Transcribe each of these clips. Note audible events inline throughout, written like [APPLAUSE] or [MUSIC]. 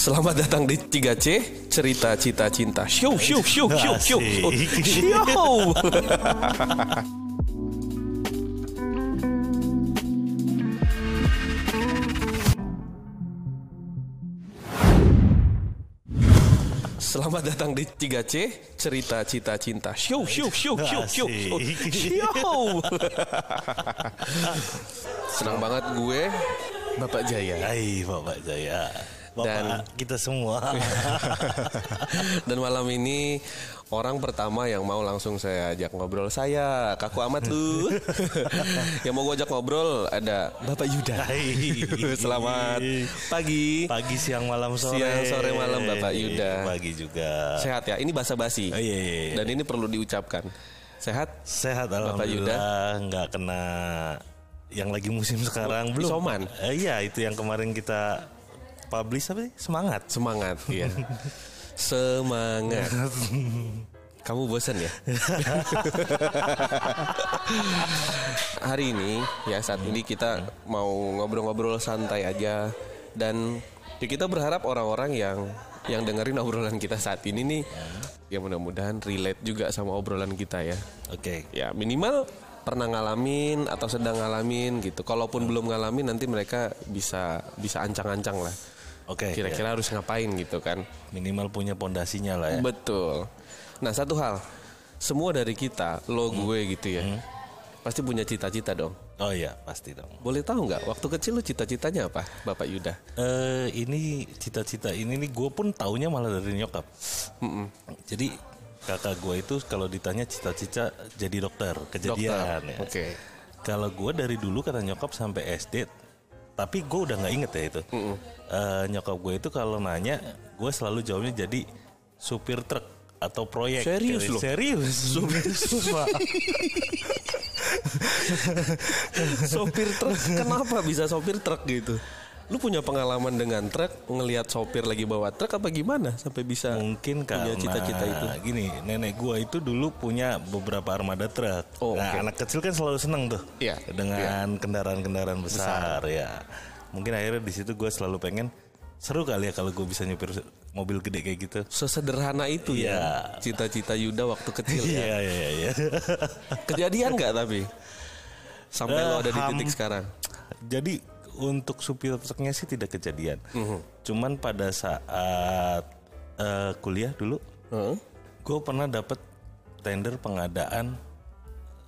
Selamat datang di 3C Cerita Cita Cinta. Show show show show show. Show [LAUGHS] Selamat datang di 3C Cerita Cita Cinta. Show show show show show. Show Senang banget gue Bapak Jaya. Hai Bapak Jaya Bapak Dan- kita semua [LAUGHS] Dan malam ini orang pertama yang mau langsung saya ajak ngobrol saya kaku amat lu. [LAUGHS] yang mau gue ajak ngobrol ada Bapak Yuda. Hai Selamat pagi. Pagi, siang, malam, sore Siang, sore, malam, Bapak Yuda. Pagi juga Sehat ya. Ini basa-basi. Oh, iya, iya, iya. Dan ini perlu diucapkan. Sehat? Sehat Bapak Alhamdulillah nggak kena yang lagi musim sekarang belum Isoman? Eh, Iya itu yang kemarin kita publish apa sih semangat Semangat, iya. [LAUGHS] Semangat. Kamu bosan ya? [LAUGHS] Hari ini ya saat ini kita mau ngobrol-ngobrol santai aja dan ya kita berharap orang-orang yang yang dengerin obrolan kita saat ini nih ya mudah-mudahan relate juga sama obrolan kita ya. Oke Ya minimal pernah ngalamin atau sedang ngalamin gitu. Kalaupun belum ngalamin nanti mereka bisa bisa ancang-ancang lah. Oke Kira-kira harus ngapain gitu kan. minimal punya pondasinya lah ya Betul. Nah satu hal, semua dari kita, lo gue gitu ya, pasti punya cita-cita dong. Oh iya pasti dong Boleh tahu nggak, waktu kecil lo cita-citanya apa, Bapak Yuda? Eh ini cita-cita ini nih gue pun taunya malah dari nyokap. Mm-mm. Jadi kakak gue itu kalau ditanya cita-cita jadi dokter kejadian Dokter, ya. oke. Kalau gue dari dulu kata nyokap sampai SD, tapi gue udah nggak inget ya itu. Eh, nyokap gue itu kalau nanya, gue selalu jawabnya jadi supir truk atau proyek. Serius loh? Serius. [LAUGHS] Supir [LAUGHS] Sumpah. sopir truk, kenapa bisa sopir truk gitu? Lu punya pengalaman dengan truk, ngelihat sopir lagi bawa truk apa gimana sampai bisa? Mungkin Punya cita-cita itu. Gini, nenek gua itu dulu punya beberapa armada truk. Oh, nah, oke. anak kecil kan selalu seneng tuh. Iya, Dengan kendaraan-kendaraan besar, ya. Mungkin akhirnya di situ gue selalu pengen seru kali ya kalau gue bisa nyupir mobil gede kayak gitu. Sesederhana itu ya, Iya. cita-cita Yuda waktu kecil ya. [LAUGHS] Iya, iya, iya. Kejadian nggak tapi? Sampai lo ada di ham- titik sekarang. Jadi untuk supir truknya sih tidak kejadian. Cuman pada saat eh, kuliah dulu, Heeh. gue pernah dapat tender pengadaan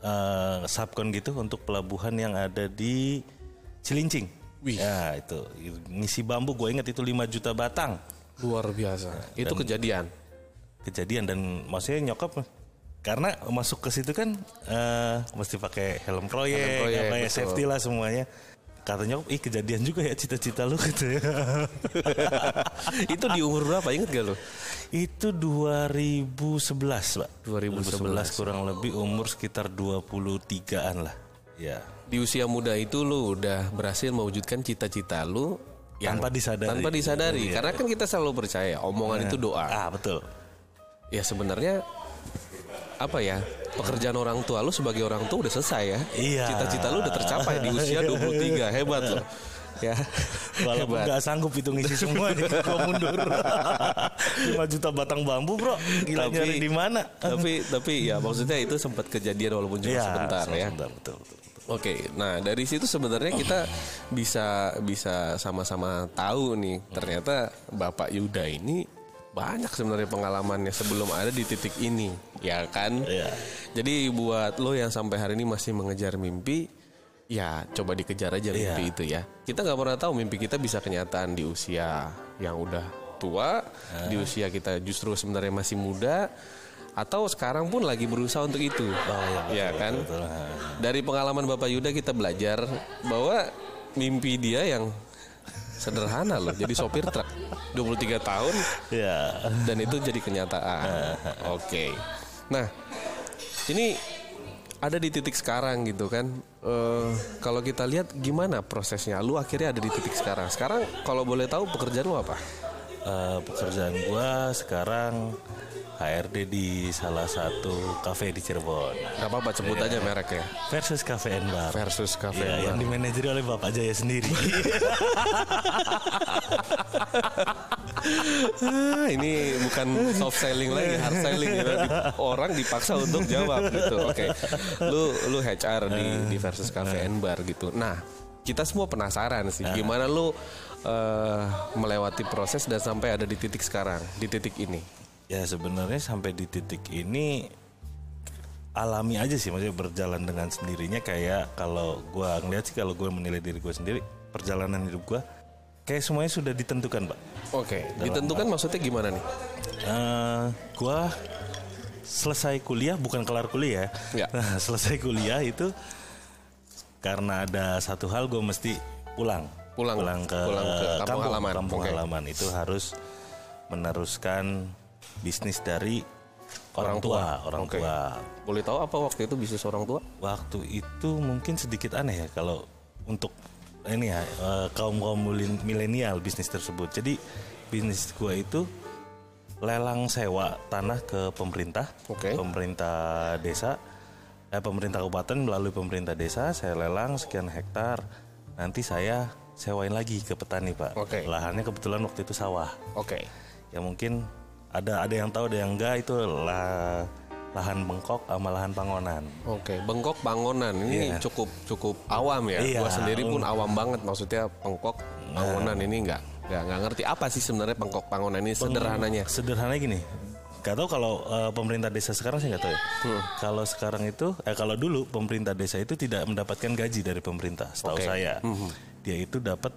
eh, subkon gitu untuk pelabuhan yang ada di Cilincing. Wih. Ya itu ngisi bambu gue inget itu 5 juta batang Luar biasa. Itu kejadian. kejadian dan maksudnya nyokap karena masuk ke situ kan eh, mesti pakai helm proyek, Helm proyek, ya, safety lah semuanya. Kata nyokap, ih kejadian juga ya cita-cita lu [LAUGHS] gitu ya. [LAUGHS] itu di umur berapa inget gak lo? Itu 2011, Pak. 2011. kurang lebih umur sekitar 23-an lah. Ya. Di usia muda itu lu udah berhasil mewujudkan cita-cita lu yang Tanpa disadari. Tanpa disadari. Iya. Karena kan kita selalu percaya omongan itu doa. Ah, betul. Ya sebenarnya apa ya? Pekerjaan orang tua lu sebagai orang tua udah selesai ya. Iya. Cita-cita lu udah tercapai di usia [LAUGHS] 23. Hebat loh. [LAUGHS] Ya. Walaupun Hebat. nggak sanggup itu ngisi semua nih, [LAUGHS] gua mundur. 5 juta batang bambu, Bro. Gila Tapi- nyari di mana? tapi tapi ya maksudnya itu sempat kejadian walaupun cuma Iya, sebentar ya. Sebentar, betul, betul. Oke, nah dari situ sebenarnya kita bisa bisa sama-sama tahu nih ternyata Bapak Yuda ini banyak sebenarnya pengalamannya sebelum ada di titik ini, ya kan? Iya. Jadi buat lo yang sampai hari ini masih mengejar mimpi, ya coba dikejar aja Iya. mimpi itu ya. Kita nggak pernah tahu mimpi kita bisa kenyataan di usia yang udah tua, di usia kita justru sebenarnya masih muda, atau sekarang pun lagi berusaha untuk itu, ya kan? Betul. Dari pengalaman Bapak Yuda kita belajar bahwa mimpi dia yang sederhana loh, jadi sopir truk 23 tahun Ya. dan itu jadi kenyataan. [LAUGHS] Oke. Nah, ini ada di titik sekarang gitu kan. Eh, kalau kita lihat gimana prosesnya, lu akhirnya ada di titik sekarang. Sekarang kalau boleh tahu pekerjaan lu apa? Eh, pekerjaan gua sekarang HRD di salah satu kafe di Cirebon. Gak apa-apa sebut aja mereknya. Versus Cafe and Bar. Versus Cafe Iya, and yang Bar. dimanajeri oleh Bapak Jaya sendiri. Ah, ini bukan soft selling lagi, hard selling gitu. Orang dipaksa untuk jawab gitu. Oke. Lu lu HR di di versus cafe and bar gitu. Nah, kita semua penasaran sih gimana lu eh, melewati proses dan sampai ada di titik sekarang, di titik ini. Ya sebenarnya sampai di titik ini alami aja sih maksudnya berjalan dengan sendirinya kayak kalau gua ngeliat sih kalau gue menilai diri gue sendiri perjalanan hidup gua kayak semuanya sudah ditentukan pak Oke, ditentukan maksudnya gimana nih? Eh, gua selesai kuliah bukan kelar kuliah Ya. [LAUGHS] nah selesai kuliah itu karena ada satu hal gue mesti pulang Pulang- ke, pulang ke kampung halaman. kampung halaman itu harus meneruskan bisnis dari orang, tua, orang Oke. tua Boleh tahu apa waktu itu bisnis orang tua? waktu itu mungkin sedikit aneh ya kalau untuk ini ya eh, kaum kaum milenial bisnis tersebut. Jadi bisnis gua itu lelang sewa tanah ke pemerintah, Oke. pemerintah desa, eh, pemerintah kabupaten melalui pemerintah desa saya lelang sekian hektar. Nanti saya sewain lagi ke petani pak. Oke. Lahannya kebetulan waktu itu sawah. Oke. Ya mungkin ada ada yang tahu ada yang enggak itu lah lahan bengkok sama lahan pangonan. Oke, bengkok bangunan ini Iya. cukup cukup awam ya. Iya, Gua sendiri pun awam banget maksudnya bengkok bangunan Nah. ini nggak nggak nggak ngerti apa sih sebenarnya bengkok bangunan ini sederhananya. Sederhana gini. Gak tahu kalau eh, pemerintah desa sekarang sih nggak tahu ya. Hmm. Kalau sekarang itu, eh kalau dulu pemerintah desa itu tidak mendapatkan gaji dari pemerintah, setahu Oke. saya. Dia itu dapat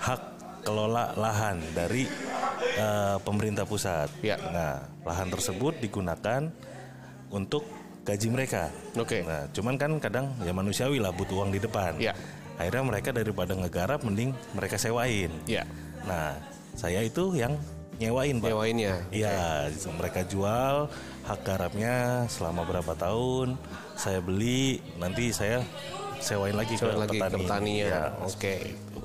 hak kelola lahan dari eh, pemerintah pusat. Ya. Nah, lahan tersebut digunakan untuk gaji mereka. Oke. Nah, cuman kan kadang ya manusiawi lah butuh uang di depan. Ya. Akhirnya mereka daripada ngegarap mending mereka sewain. Ya, Nah, saya itu yang nyewain, Pak. nyewainnya. Iya, mereka jual hak garapnya selama berapa tahun, saya beli, nanti saya sewain lagi Coba ke lagi petani. ke petaninya. Iya, Oke.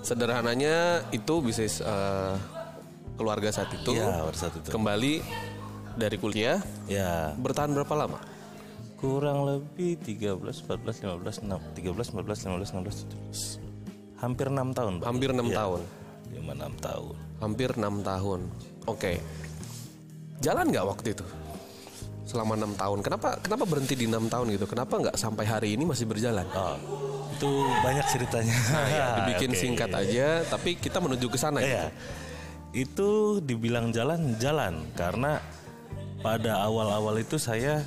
Sederhananya itu bisnis eh, keluarga saat itu. Pada saat itu. Kembali dari kuliah Ya, bertahan berapa lama? kurang lebih 13, 14, 15, 6, 13, 14, 15, 16, 17. Hampir 6 tahun, Pak. Hampir enam Iya, tahun. Lima enam tahun. Hampir enam tahun. Oke. Jalan nggak waktu itu? Selama enam tahun. Kenapa kenapa berhenti di enam tahun gitu? Kenapa nggak sampai hari ini masih berjalan? Oh, itu banyak ceritanya. Ya, dibikin [LAUGHS] Oke. singkat aja, tapi kita menuju ke sana. Iya. Itu dibilang jalan-jalan karena pada awal-awal itu saya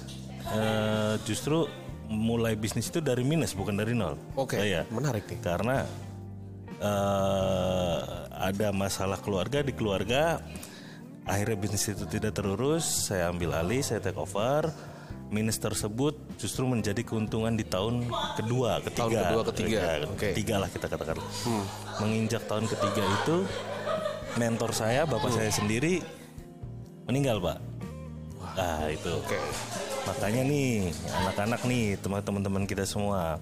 eh, justru mulai bisnis itu dari minus bukan dari nol. Oke, Saya. menarik nih. Karena eh, ada masalah keluarga di keluarga, akhirnya bisnis itu tidak terurus. Saya ambil alih, saya take over. Minus tersebut justru menjadi keuntungan di tahun kedua, ketiga, Tahun kedua, ketiga. Ya, Oke. ketiga lah kita katakan. Menginjak tahun ketiga itu mentor saya, bapak saya sendiri meninggal, Pak. Nah, itu. Oke. Makanya nih, anak-anak nih, teman-teman kita semua.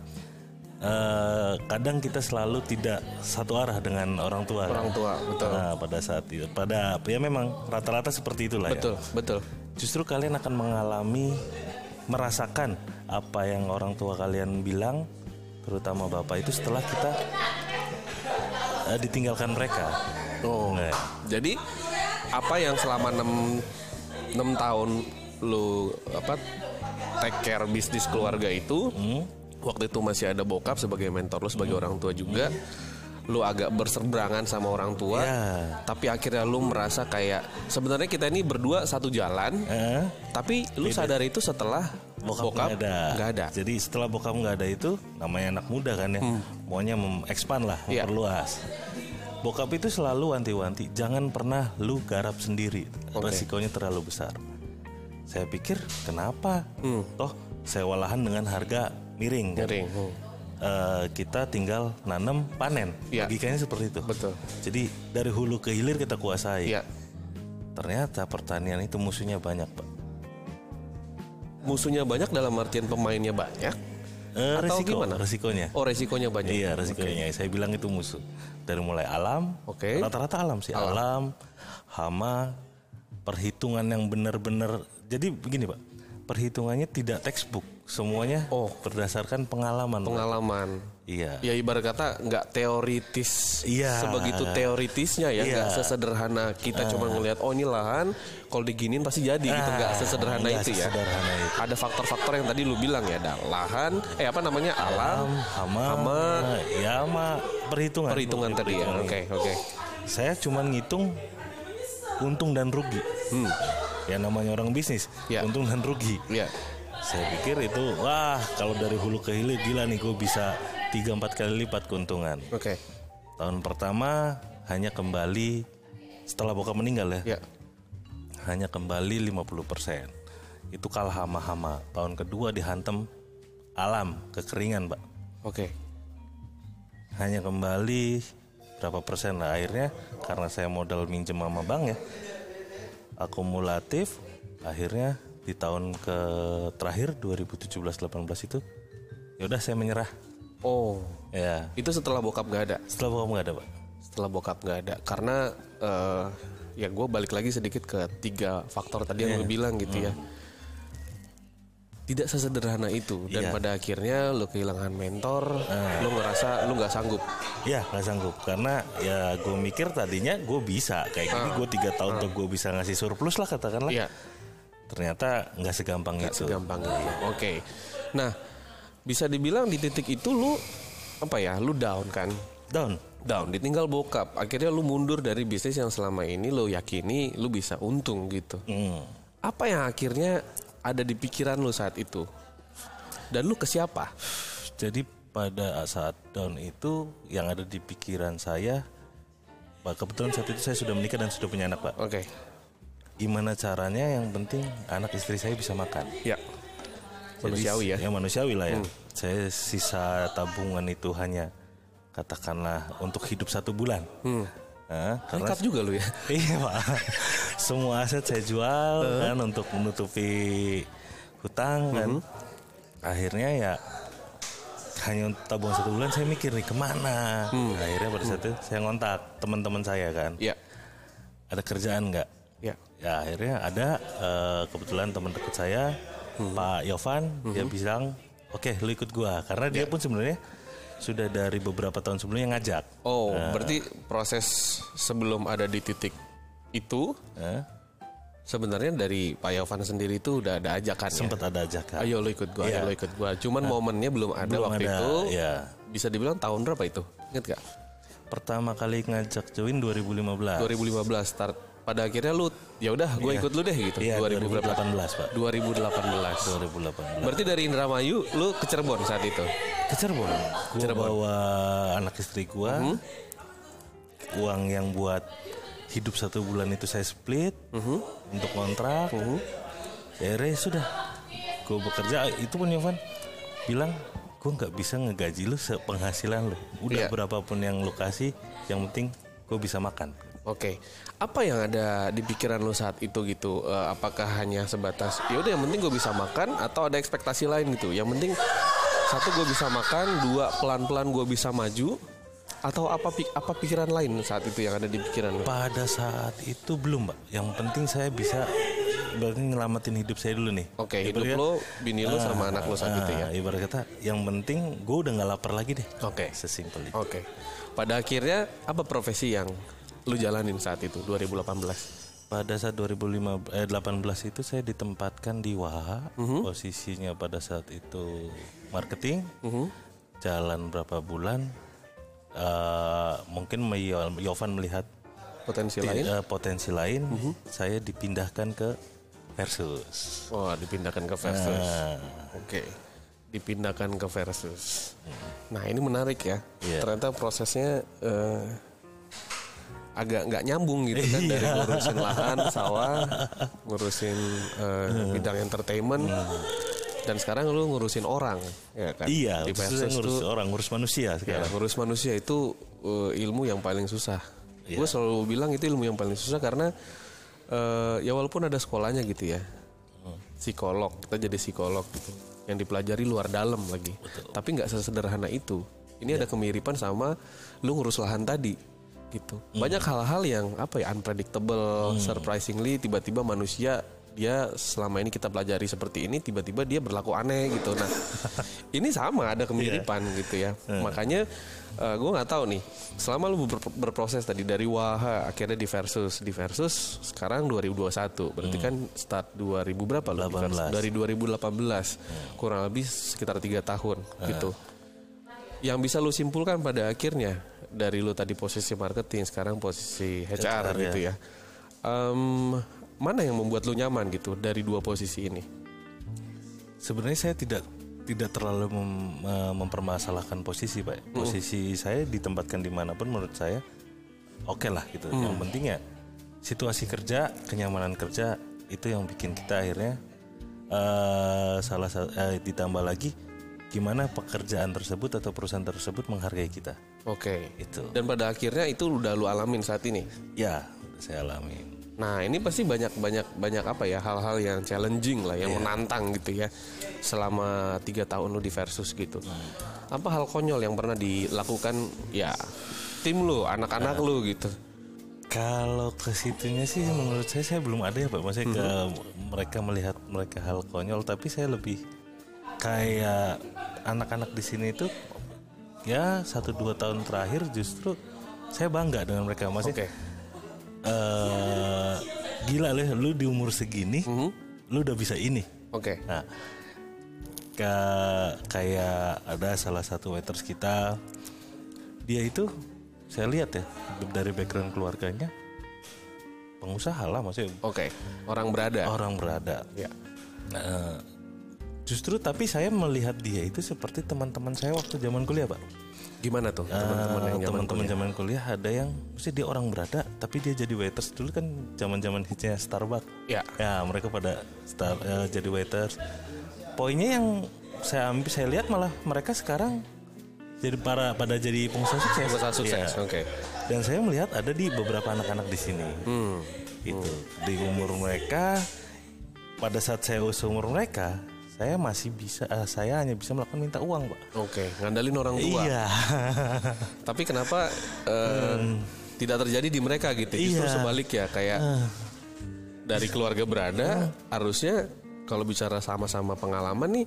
eh, kadang kita selalu tidak satu arah dengan orang tua. Orang tua, betul. Nah, pada saat itu, pada ya memang rata-rata seperti itulah Betul, ya. betul. Justru kalian akan mengalami, merasakan apa yang orang tua kalian bilang, terutama bapak itu setelah kita eh, ditinggalkan mereka. Oh. Nah, Jadi apa yang selama 6 6 tahun lu apa take care bisnis keluarga itu Hmm. waktu itu masih ada bokap sebagai mentor lu sebagai orang tua juga lu agak berseberangan sama orang tua Ya. tapi akhirnya lu merasa kayak sebenarnya kita ini berdua satu jalan eh, tapi lu sadar itu setelah bokap, bokap nggak ada. nggak ada Jadi setelah bokap nggak ada itu, namanya anak muda kan ya, maunya mengekspan lah, Iya. memperluas. Bokap itu selalu wanti-wanti, jangan pernah lu garap sendiri, Oke. resikonya terlalu besar. Saya pikir kenapa? Toh sewa lahan dengan harga miring. kan? Miring, hmm. Eh, kita tinggal nanam panen. Iya. Logikanya seperti itu. Betul. Jadi dari hulu ke hilir kita kuasai. Iya. Ternyata pertanian itu musuhnya banyak, Pak. musuhnya banyak dalam artian pemainnya banyak Eh, Atau resiko, gimana? resikonya. oh resikonya banyak Iya resikonya. Saya bilang itu musuh. Dari mulai alam, Oke. rata-rata alam sih. Alam, hama, perhitungan yang benar-benar. Jadi begini pak, perhitungannya tidak textbook semuanya Oh. berdasarkan pengalaman. Pak. Iya. Ya ibarat kata nggak teoritis Iya. sebegitu teoritisnya ya, Iya. nggak sesederhana kita cuma ngelihat oh ini lahan kalau diginin pasti jadi gitu, nggak Ah, sesederhana nggak itu ya. sesederhana itu. Ada faktor-faktor yang tadi lu bilang ya, ada lahan, eh apa namanya alam, Hama, hama, ya sama perhitungan. perhitungan tadi ya. Oke oke. Saya cuma ngitung untung dan rugi. Hmm. Ya namanya orang bisnis, Ya. untung dan rugi. Ya. Saya pikir itu wah kalau dari hulu ke hilir gila nih gue bisa 3-4 kali lipat keuntungan. Oke. Tahun pertama hanya kembali setelah bokap meninggal ya. Ya. Hanya kembali 50%. Itu kalah hama-hama. Tahun kedua dihantam alam, kekeringan, Pak. Oke. Hanya kembali berapa persen lah akhirnya karena saya modal minjem sama bank ya. Akumulatif akhirnya di tahun ke terakhir 2017-18 itu ya udah saya menyerah. Oh, Ya, itu setelah bokap nggak ada. setelah bokap nggak ada, Pak. Setelah bokap nggak ada, karena eh, ya gue balik lagi sedikit ke tiga faktor tadi yang lu bilang gitu ya. Tidak sesederhana itu dan Iya. pada akhirnya lu kehilangan mentor, lu ngerasa lu nggak sanggup. Ya nggak sanggup karena ya gue mikir tadinya gue bisa kayak gini gue tiga tahun tuh gue bisa ngasih surplus lah katakanlah. Iya, Ternyata nggak segampang itu. segampang itu. Oke. Nah, bisa dibilang di titik itu lu apa ya? Lu down kan? Down. Down, ditinggal bokap. Akhirnya lu mundur dari bisnis yang selama ini lu yakini lu bisa untung gitu. Hmm. Apa yang akhirnya ada di pikiran lu saat itu? Dan lu ke siapa? Jadi pada saat down itu yang ada di pikiran saya, Pak kebetulan saat itu saya sudah menikah dan sudah punya anak Pak. Oke. Gimana caranya yang penting anak istri saya bisa makan. Ya. Jadi, Manusiawi ya. Ya manusiawi lah ya. Saya sisa tabungan itu hanya katakanlah untuk hidup satu bulan. Hmm. Nah, karena Nekat juga lu ya. [LAUGHS] Iya pak. Semua aset saya jual kan untuk menutupi hutang kan. Akhirnya ya hanya untuk tabungan satu bulan saya mikir nih ke mana. Akhirnya pada saat itu saya ngontak teman-teman saya kan. Ya. Ada kerjaan nggak? Ya. Ya akhirnya ada eh, kebetulan teman dekat saya Pak Yovan dia bilang oke lu ikut gua karena dia pun sebenarnya sudah dari beberapa tahun sebelumnya ngajak. Oh, berarti proses sebelum ada di titik itu Eh, sebenarnya dari Pak Yovan sendiri itu udah ada ajakan ya. sempat ada ajakan. Ayo lu ikut gua, Iya. ayo lu ikut gua. Cuman momennya belum ada Belum waktu ada, itu. ya. Bisa dibilang tahun berapa itu? Ingat gak? Pertama kali ngajak join 2015. 2015 start. Pada akhirnya lu ya udah gue ikut lu deh gitu. Iya, 2000 berapa? 2018, Pak. 2018. 2018. Berarti dari Indramayu lu ke Cirebon saat itu. Ke Cirebon. Gua bawa anak istri gua. Hmm? Uang yang buat hidup satu bulan itu saya split Hmm? untuk kontrak. Ya akhirnya sudah. Gue bekerja itu pun Yovan bilang gue nggak bisa ngegaji lu sepenghasilan lu. Udah Iya. berapapun yang lu kasih, yang penting gue bisa makan. Oke, apa yang ada di pikiran lu saat itu gitu? Eh, apakah hanya sebatas ya udah yang penting gue bisa makan atau ada ekspektasi lain gitu? Yang penting satu gue bisa makan, dua pelan-pelan gue bisa maju, atau apa apa pikiran lain saat itu yang ada di pikiran lu? Pada saat itu belum, Pak. Yang penting saya bisa berarti nyelamatin hidup saya dulu nih. Oke, Ibarat hidup kata- lo, bini lo sama anak lo saat itu ya. Ah, Ibarat kata, yang penting gue udah nggak lapar lagi deh. Oke. Sesimpel itu. Oke. Pada akhirnya apa profesi yang lu jalanin saat itu 2018? Pada saat 2015 eh 18 itu saya ditempatkan di Waha. Mhm. Posisinya pada saat itu marketing. Mhm. Jalan berapa bulan? eh, mungkin Yo- Yovan melihat Potensi lain? eh, potensi lain. Mhm. Saya dipindahkan ke Versus. Oh, dipindahkan ke versus. Nah, Oke. Dipindahkan ke versus. Nah, ini menarik ya. Iya. Ternyata prosesnya eh, agak nggak nyambung gitu kan dari Iya. ngurusin lahan, sawah, ngurusin eh, bidang entertainment. Dan sekarang lu ngurusin orang, ya kan? iya, Di ngurus tuh orang, ngurus manusia Ya, sekarang. ngurus manusia itu uh, ilmu yang paling susah. Iya. Gue selalu bilang itu ilmu yang paling susah karena uh, ya walaupun ada sekolahnya gitu ya, Hmm. psikolog kita jadi psikolog gitu, yang dipelajari luar dalam lagi. Tapi nggak sesederhana itu. Ini Iya. ada kemiripan sama lu ngurus lahan tadi gitu. Hmm. Banyak hal-hal yang apa ya unpredictable, surprisingly tiba-tiba manusia dia selama ini kita pelajari seperti ini tiba-tiba dia berlaku aneh gitu. Nah [LAUGHS] ini sama ada kemiripan gitu ya. Makanya uh, gue nggak tahu nih selama lu ber- berproses tadi dari Waha akhirnya di versus. Di versus sekarang 2021 berarti kan start 2000 berapa lu di versus? 18. dari 2018 kurang lebih sekitar tiga tahun gitu. Yang bisa lu simpulkan pada akhirnya dari lu tadi posisi marketing sekarang posisi HR, HR, gitu ya. Em, mana yang membuat lu nyaman gitu dari dua posisi ini? Sebenarnya saya tidak tidak terlalu mem- eh, mempermasalahkan posisi pak. Posisi saya ditempatkan di mana pun menurut saya oke lah gitu. Yang penting ya situasi kerja, kenyamanan kerja itu yang bikin kita akhirnya eh salah sa- eh, ditambah lagi gimana pekerjaan tersebut atau perusahaan tersebut menghargai kita. Oke. Itu. Dan pada akhirnya itu udah lu alamin saat ini. Ya, saya alami. Nah ini pasti banyak banyak banyak apa ya hal-hal yang challenging lah, yang menantang gitu ya selama tiga tahun lu di versus gitu. Apa hal konyol yang pernah dilakukan ya tim lu, anak-anak lu gitu? Kalau ke situnya sih menurut saya saya belum ada ya Pak. Maksudnya ke mereka melihat mereka hal konyol tapi saya lebih kayak anak-anak di sini itu ya satu dua tahun terakhir justru saya bangga dengan mereka. Maksudnya Oke. eh, gila loh lu di umur segini lu udah bisa ini. Oke. Nah, ka- kayak ada salah satu waiters kita, dia itu saya lihat ya dari background keluarganya pengusaha lah maksudnya Oke. Orang berada. orang berada. Ya. Nah, justru tapi saya melihat dia itu seperti teman-teman saya waktu zaman kuliah pak. Gimana tuh teman-teman yang teman-teman kuliah? zaman kuliah ada yang mesti dia orang berada tapi dia jadi waiters dulu kan zaman-zaman hitsnya Starbucks. Ya. Ya mereka pada star, eh, jadi waiters. Poinnya yang saya ambil saya lihat malah mereka sekarang jadi para pada jadi pengusaha sukses. Pengusaha sukses. Iya. Oke. Dan saya melihat ada di beberapa anak-anak di sini. Hmm. Itu di umur mereka pada saat saya seumur mereka saya masih bisa eh, saya hanya bisa melakukan minta uang pak. Oke. Ngandalin orang tua. Iya. [LAUGHS] Tapi kenapa eh, tidak terjadi di mereka gitu? Justru Iya. sebalik ya kayak dari keluarga berada harusnya kalau bicara sama-sama pengalaman nih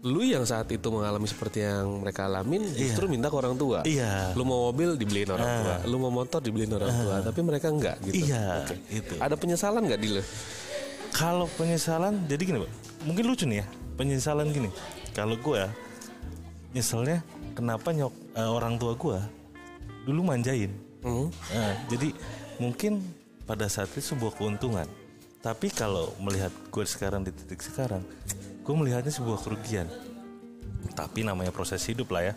lu yang saat itu mengalami seperti yang mereka alamin justru minta ke orang tua. Iya. Lu mau mobil dibeliin orang tua, lu mau motor dibeliin orang tua, tapi mereka enggak gitu. Iya, Oke. itu. Ada penyesalan nggak di lu? Kalau penyesalan, jadi gini pak, mungkin lucu nih ya penyesalan gini. Kalau gue nyeselnya kenapa nyok eh, orang tua gue dulu manjain. Hmm. Nah, jadi mungkin pada saat itu sebuah keuntungan. Tapi kalau melihat gue sekarang di titik sekarang, gue melihatnya sebuah kerugian. Tapi namanya proses hidup lah ya,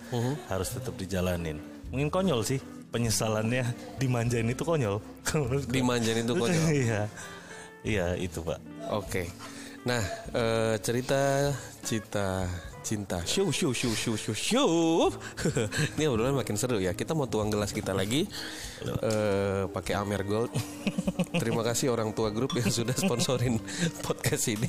harus tetap dijalanin. Mungkin konyol sih penyesalannya dimanjain itu konyol. [LAUGHS] Dimanjain itu konyol. [LAUGHS] Iya, iya itu pak. Oke. Nah, eh, cerita cita cinta show show show show show show. [LAUGHS] Ini obrolan makin seru ya. Kita mau tuang gelas kita lagi eh, pakai Amer Gold. [LAUGHS] Terima kasih orang tua grup yang sudah sponsorin podcast ini.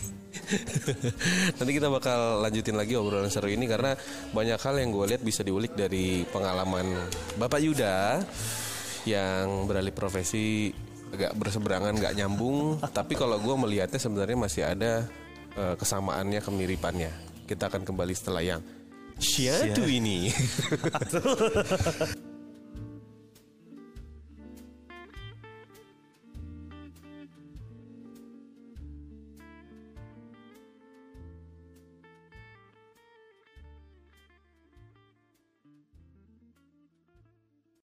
[LAUGHS] Nanti kita bakal lanjutin lagi obrolan seru ini karena banyak hal yang gue lihat bisa diulik dari pengalaman Bapak Yuda yang beralih profesi agak berseberangan nggak nyambung. Tapi kalau gue melihatnya sebenarnya masih ada eh, kesamaannya kemiripannya. Kita akan kembali setelah yang Syatu ini [LAUGHS] [LAUGHS]